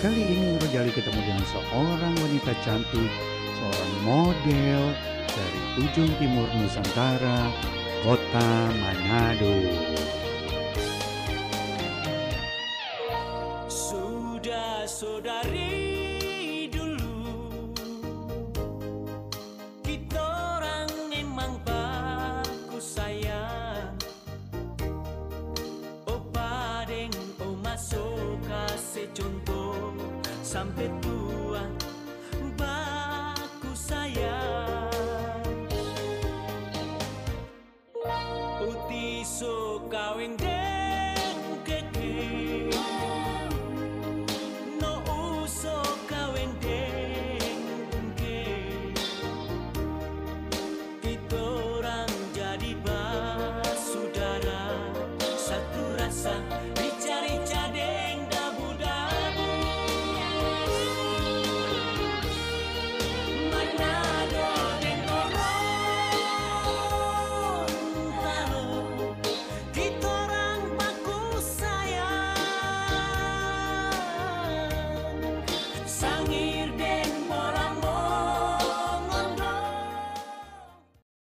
Kali ini Rojali ketemu dengan seorang wanita cantik, seorang model dari ujung timur Nusantara, kota Manado. Uti sukawing de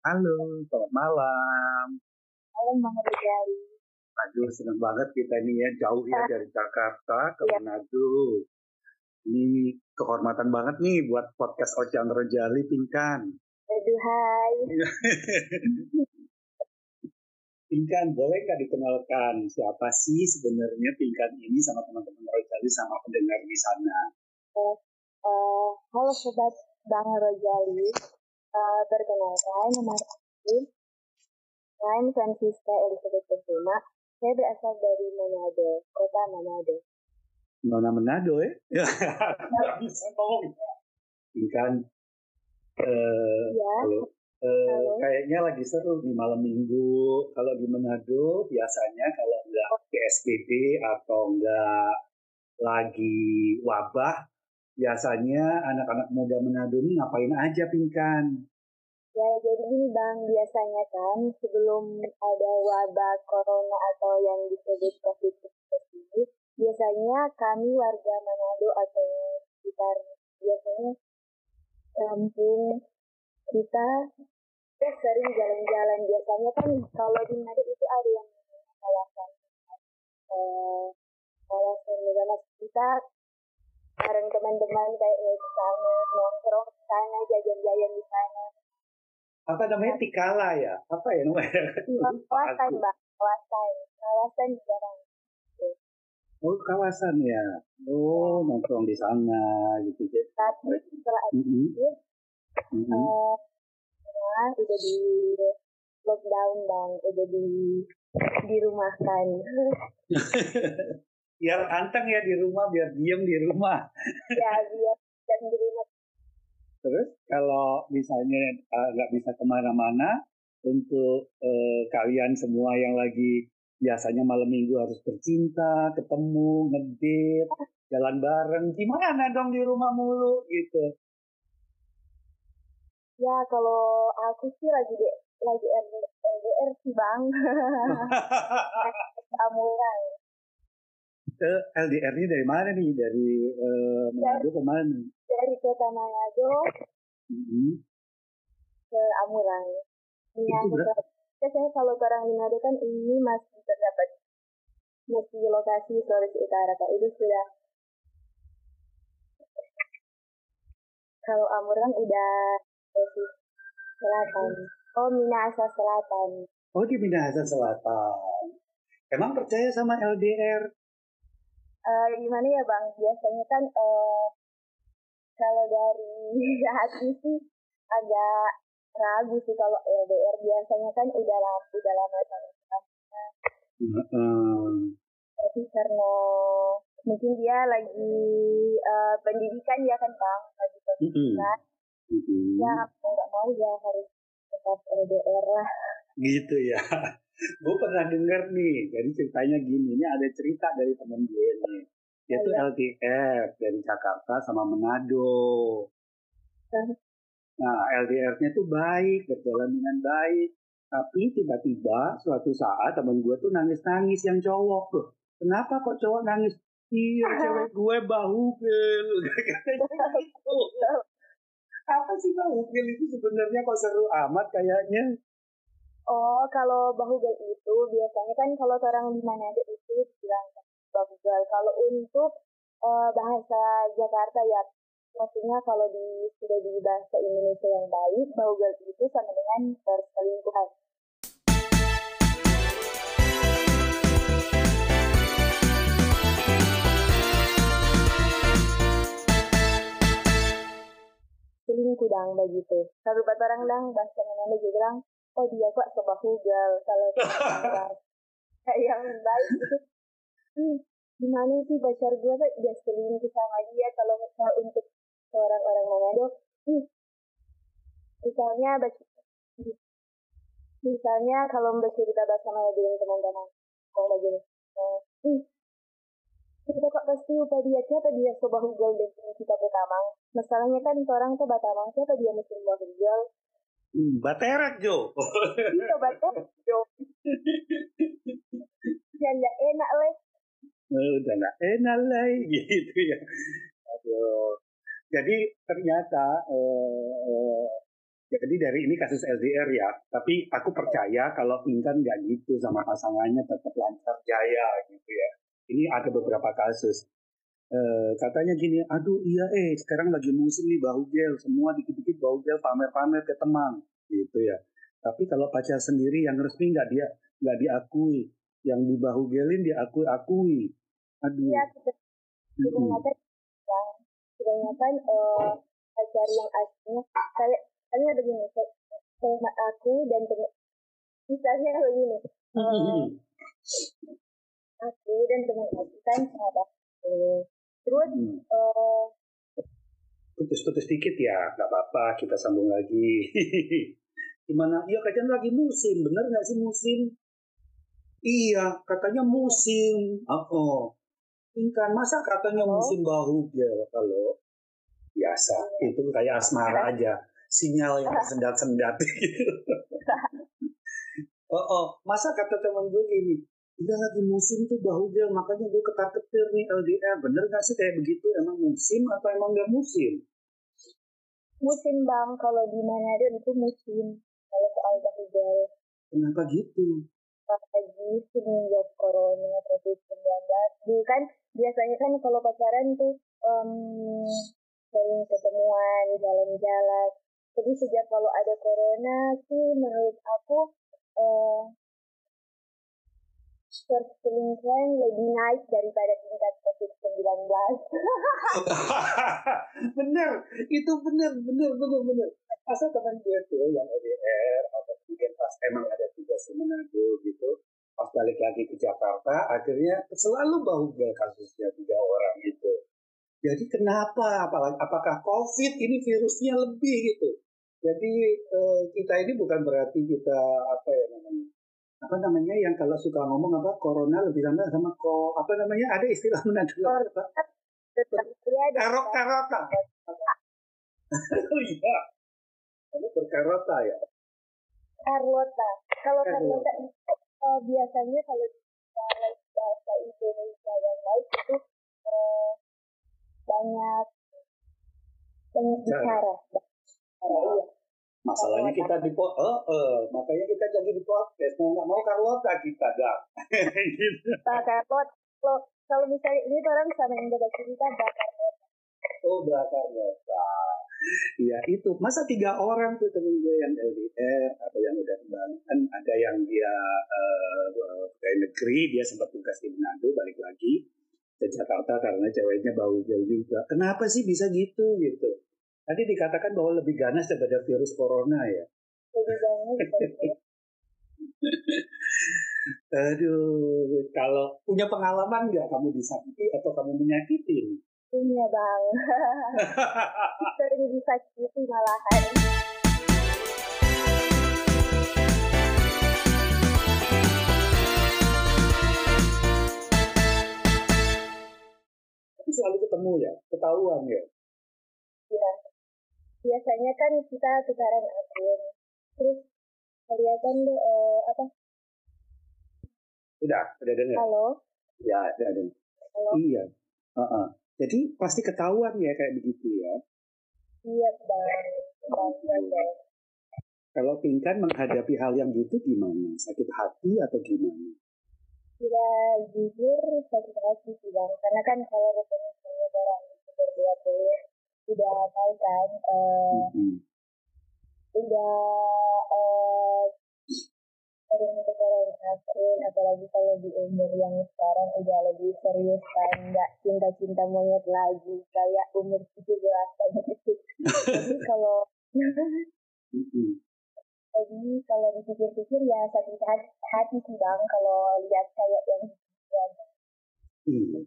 Halo, selamat malam. Halo Bang Rizal. Aduh, senang banget kita ini ya, jauh ya dari Jakarta ke Iya. Manado. Ini kehormatan banget nih buat podcast Ocean Rojali Pingkan. Aduh hai. Pingkan, boleh nggak dikenalkan siapa sih sebenarnya Pingkan ini sama teman-teman Rojali sama pendengar di sana? Eh, halo sobat Bang Rojali. Eh, perkenalkan nama aku Lain Francisca Elizabeth Kusuma. Saya berasal dari Manado, kota Manado. Nona Manado ya? Nggak bisa ngomong. Pingkan, eh, Ya, halo. Eh, Halo. kayaknya lagi seru nih malam minggu. Kalau di Manado biasanya kalau nggak PSBB atau nggak lagi wabah, biasanya anak-anak muda Manado ini ngapain aja pingkan? ya jadi gini Bang, biasanya kan sebelum ada wabah corona atau yang disebut COVID-19 ini, biasanya kami warga Manado atau sekitar biasanya kampung kita kita sering jalan-jalan biasanya kan kalau di Manado itu ada yang kawasan eh, kawasan mana kita bareng teman-teman kayak di sana nongkrong di sana jajan-jajan di sana Apa namanya Tikala ya? Apa ya namanya? kawasan bang kawasan kawasan di jalan Oh kawasan ya. Oh nongkrong di sana gitu. tapi setelah Mm-mm. itu Mm-mm. eh, semua udah di lockdown bang udah di dirumahkan biar anteng ya di rumah, biar diem di rumah. ya biar dan di rumah Terus kalau misalnya eh, nggak bisa ke mana-mana, untuk eh, kalian semua yang lagi biasanya malam minggu harus bercinta, ketemu, ngedit, jalan bareng, gimana dong di rumah mulu gitu. ya kalau aku sih lagi di lagi LDR sih bang Amuran Eh, LDR-nya dari mana nih? Dari eh, Manado ke mana? dari kota Manado Mhm. ke Amuran. Iya, Itu ber- biasanya kalau ke orang Manado kan ini masih terdapat masih lokasi Sulawesi Utara kak itu sudah kalau Amuran udah Sulawesi Selatan. Oh Minahasa Selatan. Oh di Minahasa Selatan. Emang percaya sama LDR? Eh gimana ya bang? Biasanya kan eh kalau dari hati sih agak ragu sih kalau LDR biasanya kan udah lama udah lama sama Heeh. tapi karena mungkin dia lagi eh, pendidikan ya kan bang lagi pendidikan Mm-mm. ya mau nggak mau ya harus tetap LDR lah Gitu ya. Gue pernah denger nih, jadi ceritanya gini, ini ada cerita dari temen gue nih. Dia tuh Iya. LDR dari Jakarta sama Manado. Nah, LDR-nya tuh baik, berjalan dengan baik. Tapi tiba-tiba suatu saat temen gue tuh nangis-nangis yang cowok tuh. Kenapa kok cowok nangis? Iya, cewek gue bahugel. Katanya gitu. Apa sih bahugel itu sebenarnya kok seru amat kayaknya? Oh, kalau bahugel itu biasanya kan kalau orang di Manado itu bilang bahugel. Kalau untuk eh, bahasa Jakarta ya, maksudnya kalau di sudah di bahasa Indonesia yang baik, bahugel itu sama dengan perselingkuhan. selingkuh dang begitu. Kalau orang dang bahasa juga bilang, oh dia kok sebahugel kalau kayak yang baik gitu. Hmm, gimana sih pacar gue kok dia selingkuh sama dia kalau kalau untuk orang-orang Manado, hmm, misalnya baca misalnya kalau bercerita bahasa Manado dengan teman-teman, kalau begini, eh, hmm, kita kok pasti lupa dia. Siapa dia? Coba hugel dengan kita pertama masalahnya kan orang tuh batamang siapa dia? Mesti coba hugel Hmm, baterak Jo. itu baca yo ya nggak enak leh Eh, Udah nggak enak lah gitu ya. Aduh. Jadi ternyata eh, eh, jadi dari ini kasus LDR ya, tapi aku percaya kalau Intan nggak gitu sama pasangannya tetap lancar jaya gitu ya. Ini ada beberapa kasus. Eh, katanya gini, aduh iya eh sekarang lagi musim nih bahugel, semua dikit-dikit bahugel pamer-pamer ke teman gitu ya. Tapi kalau pacar sendiri yang resmi nggak dia nggak diakui, yang dibahugelin diakui-akui. Aduh. iya kebanyakan ya kebanyakan eh, pacar yang aslinya kayak misalnya begini kayak sama aku dan misalnya begini eh, aku dan teman aku kan sahabat. Terus Hmm. eh, Putus-putus dikit ya, nggak apa-apa, kita sambung lagi. Gimana? Iya, katanya lagi musim, bener nggak sih musim? Iya, katanya musim. Oh, oh. Intan, masa katanya Oh. musim bahugel kalau biasa itu kayak asmara aja, sinyal yang sendat-sendat gitu. oh, oh, masa kata teman gue gini, Iya lagi musim tuh bahugel, makanya gue ketar-ketir nih LDR. Bener gak sih kayak begitu? Emang musim atau emang gak musim? musim bang kalau di Manado itu musim kalau soal bahugel Kenapa gitu? apalagi semenjak corona covid-19 dulu kan biasanya kan kalau pacaran tuh em, sering ketemuan jalan-jalan tapi sejak kalau ada corona sih menurut aku eh perselingkuhan lebih naik daripada tingkat covid-19 bener, itu bener, bener, bener, bener. Masa teman gue tuh yang LDR atau kemudian pas emang ada tugas di gitu, pas balik lagi ke Jakarta, akhirnya selalu bahugel kasusnya tiga orang itu. Jadi kenapa? Apalagi apakah COVID ini virusnya lebih gitu? Jadi eh, kita ini bukan berarti kita apa ya namanya? Apa namanya yang kalau suka ngomong apa corona lebih sama sama ko apa namanya ada istilah Manado apa? tetapi ada Karok karota. Oh iya. Kamu berkarota ya. Carlota. Kalau Carlota. Carlota itu eh, biasanya kalau bahasa Indonesia yang baik itu eh, banyak banyak Bicara. bicara. Bicara, iya. Masalahnya kita di po eh, eh, makanya kita lagi di podcast mau nggak mau Carlota kita dah. gitu. Pak Carlota. Kalau kalau misalnya ini orang sama yang udah cerita bakar Oh bakar Carlota. Iya itu masa tiga orang tuh temen gue yang LDR atau yang udah kembali kan ada yang dia eh, pegawai negeri dia sempat tugas di Manado balik lagi ke Jakarta karena ceweknya bau gel juga. Kenapa sih bisa gitu gitu? Tadi dikatakan bahwa lebih ganas daripada virus corona ya. lebih gitu. Aduh, kalau punya pengalaman nggak kamu disakiti atau kamu menyakitin? Punya bang. Sering disakiti malahan. Tapi selalu ketemu ya, ketahuan ya. Ya. Biasanya kan kita tukaran akun. Terus kelihatan deh eh, apa? Udah, udah dengar. Halo, Ya, udah dengar. halo. Iya, Heeh. Jadi pasti ketahuan ya kayak begitu ya. Iya bang, bang. Kalau Pinkan menghadapi hal yang gitu gimana? Sakit hati atau gimana? Ya jujur sakit hati sih bang, karena kan kalau ketemu sama orang itu berdua tuh udah tahu kan, eh, Mm-mm. udah eh, sering apalagi kalau di umur yang sekarang udah lebih serius kan, nggak cinta-cinta monyet lagi, kayak umur 17 gitu. Jadi kalau. Jadi kalau dipikir-pikir ya sakit hati, hati sih bang kalau lihat kayak yang gitu. Iya.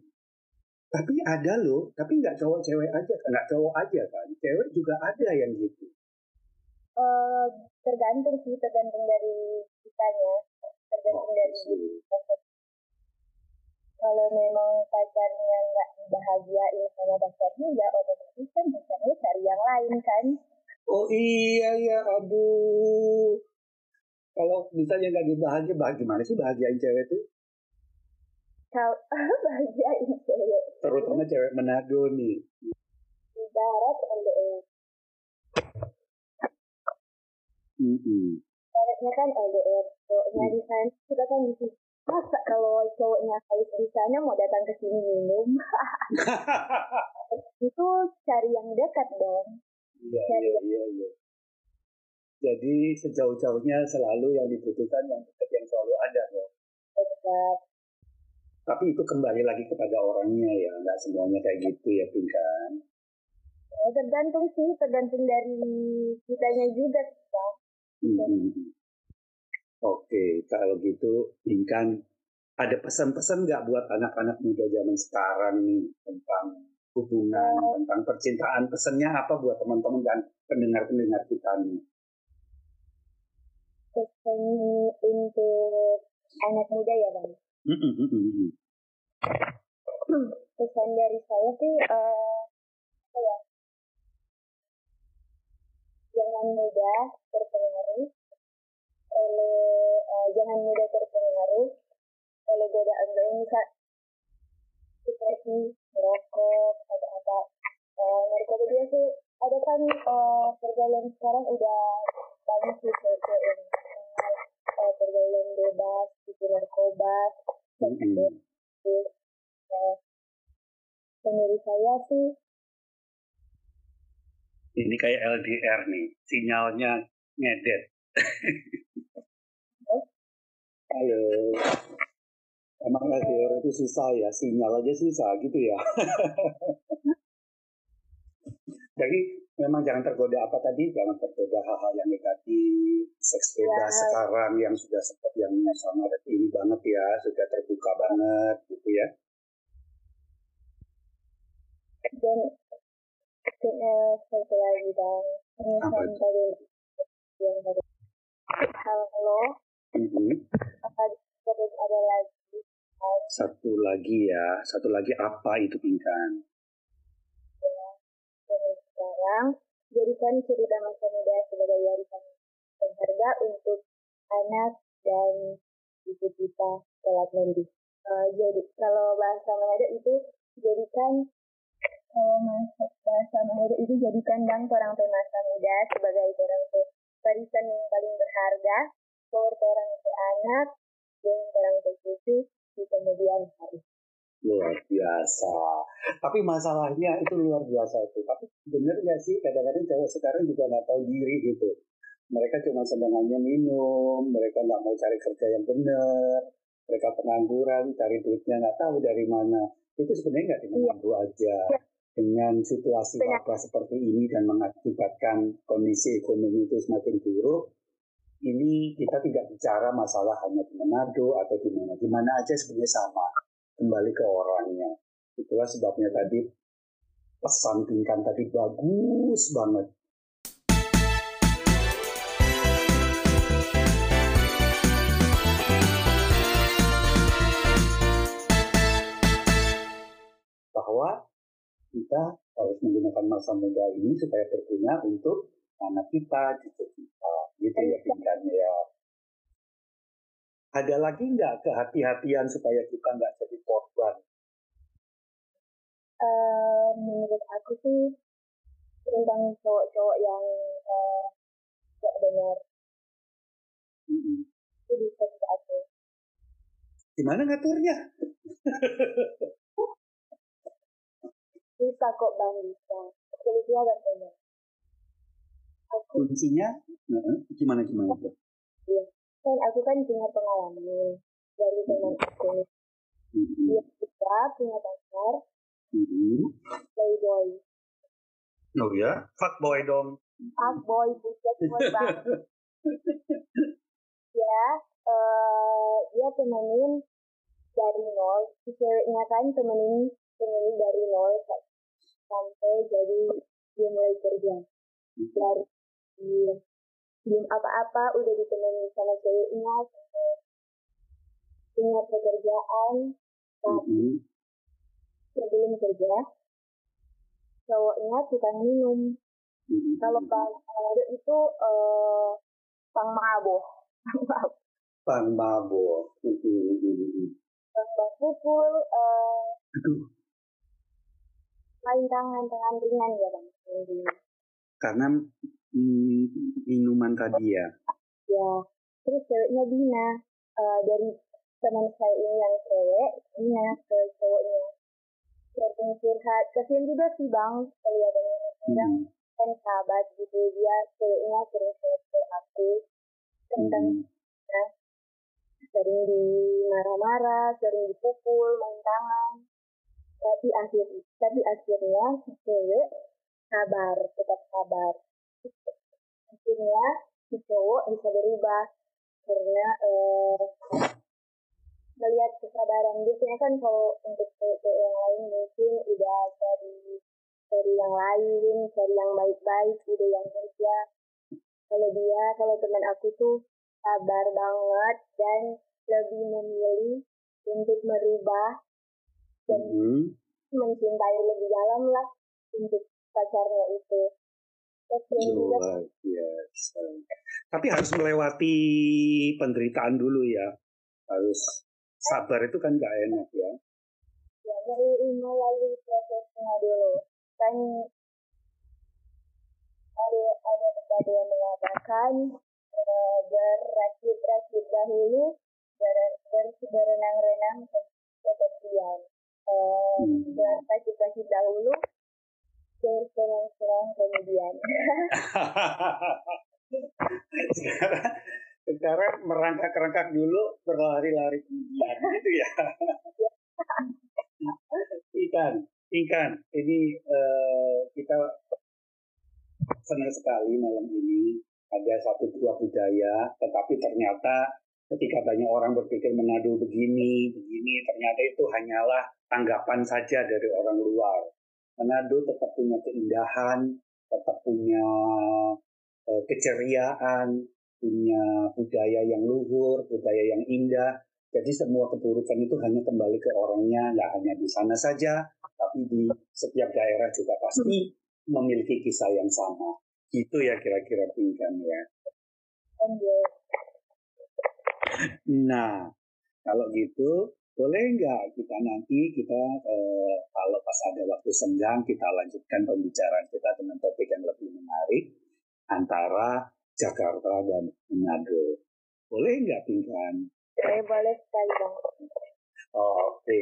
Tapi ada loh, tapi nggak cowok cewek aja, nggak cowok aja kan, cewek juga ada yang gitu. Eh, tergantung sih, tergantung dari kitanya, tergantung Oh, dari diri. Kalau memang pacarnya nggak dibahagiain sama pacarnya, ya otomatis kan pacarnya cari yang lain kan. Oh iya ya, aduh. Kalau misalnya nggak dibahagia, bahagia gimana sih bahagiain cewek tuh? Kalau bahagiain cewek, Terutama cewek Manado nih. ibarat LDR. Mm-mm. Ibaratnya kan LDR, cowoknya di sana, kita kan di sini. Masa kalau cowoknya harus di sana mau datang ke sini minum? itu cari yang dekat dong. Iya, iya, iya, iya. Jadi sejauh-jauhnya selalu yang dibutuhkan yang dekat yang selalu ada loh. Dekat. Tapi itu kembali lagi kepada orangnya ya, nggak semuanya kayak gitu ya, Pinkan. Ya, tergantung sih, tergantung dari kitanya juga sih, Bang. Mm-mm. Oke, kalau gitu, Pinkan, ada pesan-pesan nggak buat anak-anak muda zaman sekarang nih tentang hubungan, tentang percintaan? Pesannya apa buat teman-teman dan pendengar-pendengar kita nih? Pesan untuk anak muda ya bang. Pesan dari saya sih, apa ya? Jangan mudah terpengaruh oleh, eh, jangan mudah terpengaruh oleh godaan-godaan misal seperti merokok atau apa. Eh, narkoba dia sih ada kan eh, pergaulan sekarang udah banyak sih yang eh, pergaulan bebas gitu narkoba Mm-mm. Eh, menurut saya sih Ini kayak LDR nih, sinyalnya ngedet. Halo. Emang LDR itu susah ya, sinyal aja susah gitu ya. Jadi memang jangan tergoda apa tadi, jangan tergoda hal-hal yang negatif, seks bebas Ya. sekarang yang sudah seperti yang sangat ini banget ya, sudah terbuka banget gitu ya. dan satu lagi bang tadi yang tadi halo Mhm. apa ada lagi Satu lagi ya, satu lagi apa itu Pinkan? dan sekarang jadikan cerita masa muda sebagai warisan berharga untuk anak dan ibu kita kelak nanti. Eh, jadi kalau bahasa Manado itu jadikan kalau masa bahasa Manado itu jadikan dang orang teh masa muda sebagai orang teh warisan yang paling berharga for orang teh anak dan orang teh cucu di kemudian hari. Luar biasa. Tapi masalahnya itu luar biasa itu. Tapi bener nggak sih kadang-kadang cowok sekarang juga nggak tahu diri gitu. Mereka cuma sendangannya minum, mereka nggak mau cari kerja yang benar, mereka pengangguran, cari duitnya nggak tahu dari mana. Itu sebenarnya nggak diganggu aja dengan situasi wabah seperti ini dan mengakibatkan kondisi ekonomi itu semakin buruk. Ini kita tidak bicara masalah hanya di Manado atau di mana, di mana aja sebenarnya sama kembali ke orangnya. Itulah sebabnya tadi pesan Pinkan tadi bagus banget. Bahwa kita harus menggunakan masa muda ini supaya berguna untuk anak kita, cucu kita. Gitu ya Pinkan ya. Ada lagi nggak kehati-hatian supaya kita nggak jadi korban eh, menurut aku sih tentang cowok-cowok yang eh, gak benar Mm-mm. itu bisa ke aku. Gimana ngaturnya? Bisa kok bang bisa. Solusinya gak benar. Aku Kuncinya Heeh, gimana gimana kan aku kan punya pengalaman dari teman aku. Mm-mm. Dia juga punya pacar Mm-mm. playboy. Oh ya, fuck boy dong. Fuck boy, buset boy bang. ya, eh dia temenin dari nol. Si ceweknya kan temenin temenin dari nol sa- sampai jadi dia mulai kerja. Dari belum apa-apa udah ditemenin sama ceweknya sampai punya pekerjaan. Nah, Mm-mm. sebelum kerja, cowoknya tukang minum. Mm-mm. Kalau Bang Manado itu eh Bang Mabok. Bang mabok. Mm-mm. Mm-mm. Bang Bang Pukul eh Aduh, main tangan tangan ringan ya Bang. Karena minuman tadi ya. Ya. Terus ceweknya Dina Eh, dari teman saya ini yang cewek Dina ke cowoknya. Sering curhat. Kasian juga sih Bang kelihatannya. Mm-mm. kan sahabat gitu dia ceweknya sering share ke aku tentang Mm-mm. sering dimarah-marah, sering dipukul, main tangan. Tapi akhir tapi akhirnya si cewek sabar, tetap sabar. Akhirnya si cowok bisa berubah karena eh, melihat kesabaran. Biasanya kan kalau untuk cewek-cewek yang lain mungkin udah cari cari yang lain, cari yang baik-baik, udah yang kerja. Kalau dia, kalau teman aku tuh sabar banget dan lebih memilih untuk merubah dan Mm-mm. mencintai lebih dalam lah untuk pacarnya itu. Luar biasa. Tapi harus melewati penderitaan dulu ya. Harus sabar itu kan gak enak ya. ya melalui melalui prosesnya dulu. Kan ada ada pepatah yang mengatakan eh, berakit-rakit dahulu, ber, ber- berenang-renang ke- ketepian. Eh, Hmm. berakit-rakit dahulu, bersenang-senang kemudian. sekarang sekarang merangkak-rangkak dulu berlari-lari kemudian gitu ya. Ikan ikan. Ini eh, kita senang sekali malam ini ada satu dua budaya tetapi ternyata ketika banyak orang berpikir Manado begini begini ternyata itu hanyalah tanggapan saja dari orang luar Manado tetap punya keindahan tetap punya eh, keceriaan, punya budaya yang luhur, budaya yang indah. Jadi semua keburukan itu hanya kembali ke orangnya, nggak hanya di sana saja, tapi di setiap daerah juga pasti memiliki kisah yang sama. Gitu ya kira-kira pingkan ya. Nah, kalau gitu boleh nggak kita nanti kita eh, kalau pas ada waktu senggang kita lanjutkan pembicaraan kita dengan topik yang lebih menarik antara Jakarta dan Manado. Boleh nggak Pingkan? boleh boleh sekali bang. Oke,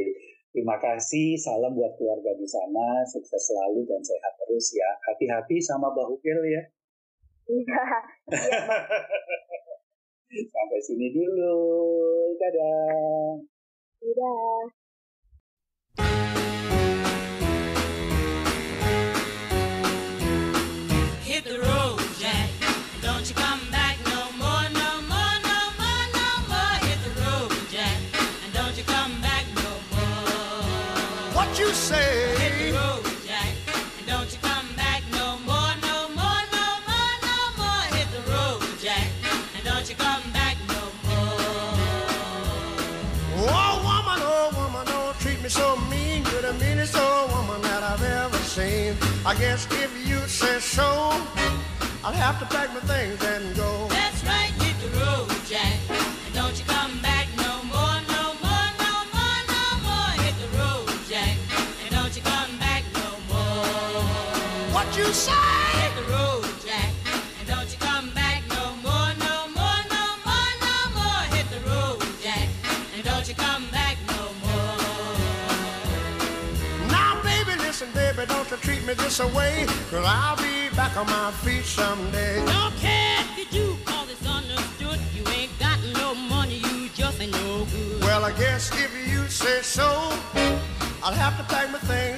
terima kasih. Salam buat keluarga di sana. Sukses selalu dan sehat terus ya. Hati-hati sama Bahu ya. Iya. Sampai sini dulu. Dadah. Udah. I guess if you say so, I'll have to pack my things treat me this way. Cause I'll be back on my feet someday. Don't care if you do, cause it's understood. You ain't got no money, you just ain't no good. Well, I guess if you say so, I'll have to pack my things